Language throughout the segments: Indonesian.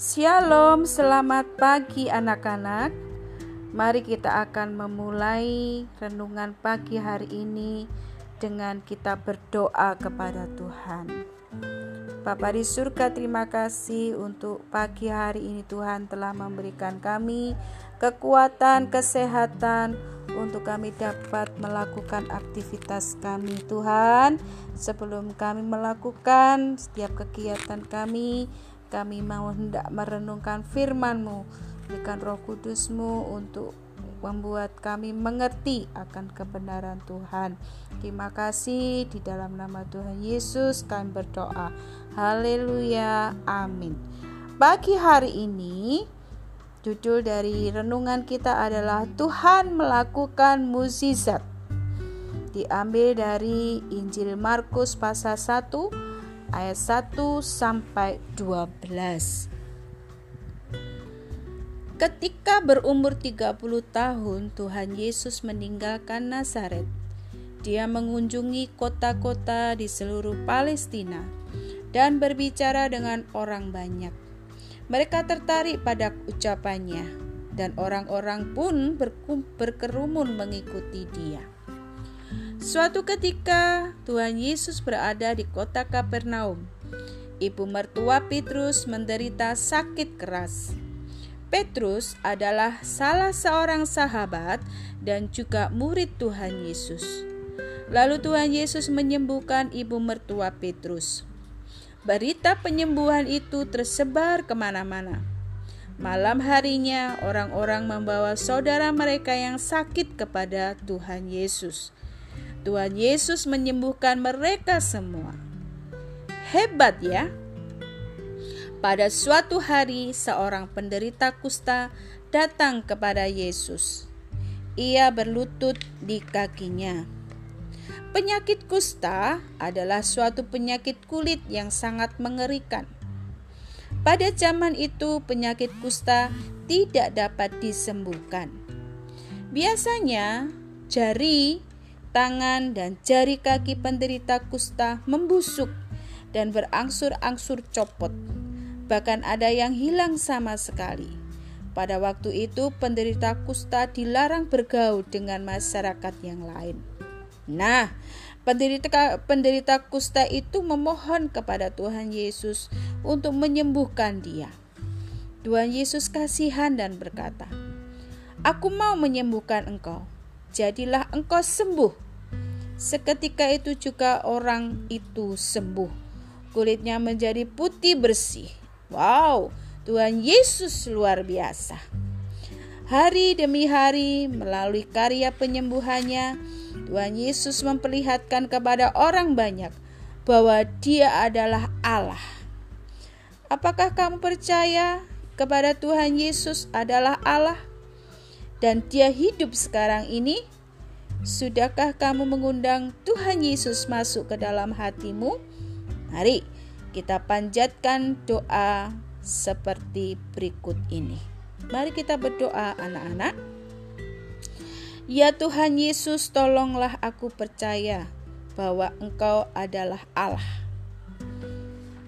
Shalom, selamat pagi anak-anak. Mari kita akan memulai renungan pagi hari ini dengan kita berdoa kepada Tuhan. Bapa di surga, terima kasih untuk pagi hari ini Tuhan telah memberikan kami kekuatan, kesehatan untuk kami dapat melakukan aktivitas kami Tuhan. Sebelum kami melakukan setiap kegiatan kami, kami mau hendak merenungkan firman-Mu, berikan roh kudus-Mu untuk membuat kami mengerti akan kebenaran Tuhan. Terima kasih di dalam nama Tuhan Yesus kami berdoa. Haleluya. Amin. Pagi hari ini judul dari renungan kita adalah Tuhan melakukan mukjizat. Diambil dari Injil Markus pasal 1 ayat 1 sampai 12. Ketika berumur 30 tahun, Tuhan Yesus meninggalkan Nazaret. Dia mengunjungi kota-kota di seluruh Palestina dan berbicara dengan orang banyak. Mereka tertarik pada ucapannya, dan orang-orang pun berkerumun mengikuti dia. Suatu ketika Tuhan Yesus berada di kota Kapernaum. Ibu mertua Petrus menderita sakit keras. Petrus adalah salah seorang sahabat dan juga murid Tuhan Yesus. Lalu Tuhan Yesus menyembuhkan ibu mertua Petrus. Berita penyembuhan itu tersebar ke mana-mana. Malam harinya, orang-orang membawa saudara mereka yang sakit kepada Tuhan Yesus. Tuhan Yesus menyembuhkan mereka semua. Hebat ya. Pada suatu hari seorang penderita kusta datang kepada Yesus. Ia berlutut di kakinya. Penyakit kusta adalah suatu penyakit kulit yang sangat mengerikan. Pada zaman itu, penyakit kusta tidak dapat disembuhkan. Biasanya, jari tangan dan jari kaki penderita kusta membusuk dan berangsur-angsur copot. Bahkan ada yang hilang sama sekali. Pada waktu itu penderita kusta dilarang bergaul dengan masyarakat yang lain. Nah, penderita penderita kusta itu memohon kepada Tuhan Yesus untuk menyembuhkan dia. Tuhan Yesus kasihan dan berkata, "Aku mau menyembuhkan engkau." Jadilah engkau sembuh. Seketika itu juga orang itu sembuh. Kulitnya menjadi putih bersih. Wow, Tuhan Yesus luar biasa. Hari demi hari melalui karya penyembuhannya, Tuhan Yesus memperlihatkan kepada orang banyak bahwa Dia adalah Allah. Apakah kamu percaya kepada Tuhan Yesus adalah Allah? Dan dia hidup sekarang ini? Sudahkah kamu mengundang Tuhan Yesus masuk ke dalam hatimu? Mari kita panjatkan doa seperti berikut ini. Mari kita berdoa anak-anak. Ya Tuhan Yesus, tolonglah aku percaya bahwa Engkau adalah Allah.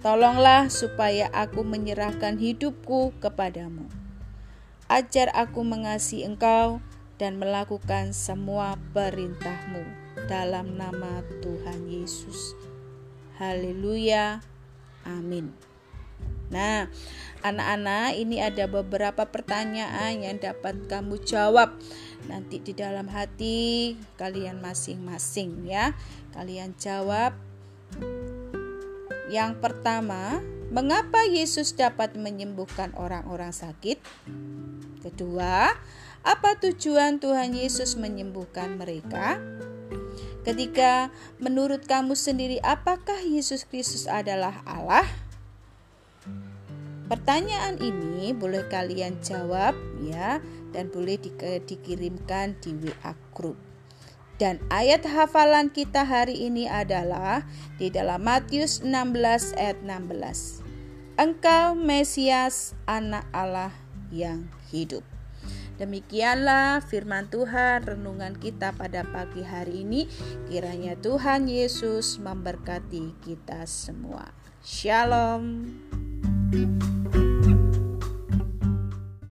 Tolonglah supaya aku menyerahkan hidupku kepadamu Ajar aku mengasihi engkau dan melakukan semua perintahmu dalam nama Tuhan Yesus. Haleluya. Amin. Nah, anak-anak, ini ada beberapa pertanyaan yang dapat kamu jawab nanti di dalam hati kalian masing-masing ya. Kalian jawab. Yang pertama, mengapa Yesus dapat menyembuhkan orang-orang sakit? Kedua, apa tujuan Tuhan Yesus menyembuhkan mereka? Ketika menurut kamu sendiri, apakah Yesus Kristus adalah Allah? Pertanyaan ini boleh kalian jawab ya dan boleh di, dikirimkan di WA group. Dan ayat hafalan kita hari ini adalah di dalam Matius 16 ayat 16. Engkau Mesias anak Allah yang hidup. Demikianlah firman Tuhan renungan kita pada pagi hari ini. Kiranya Tuhan Yesus memberkati kita semua. Shalom. thank you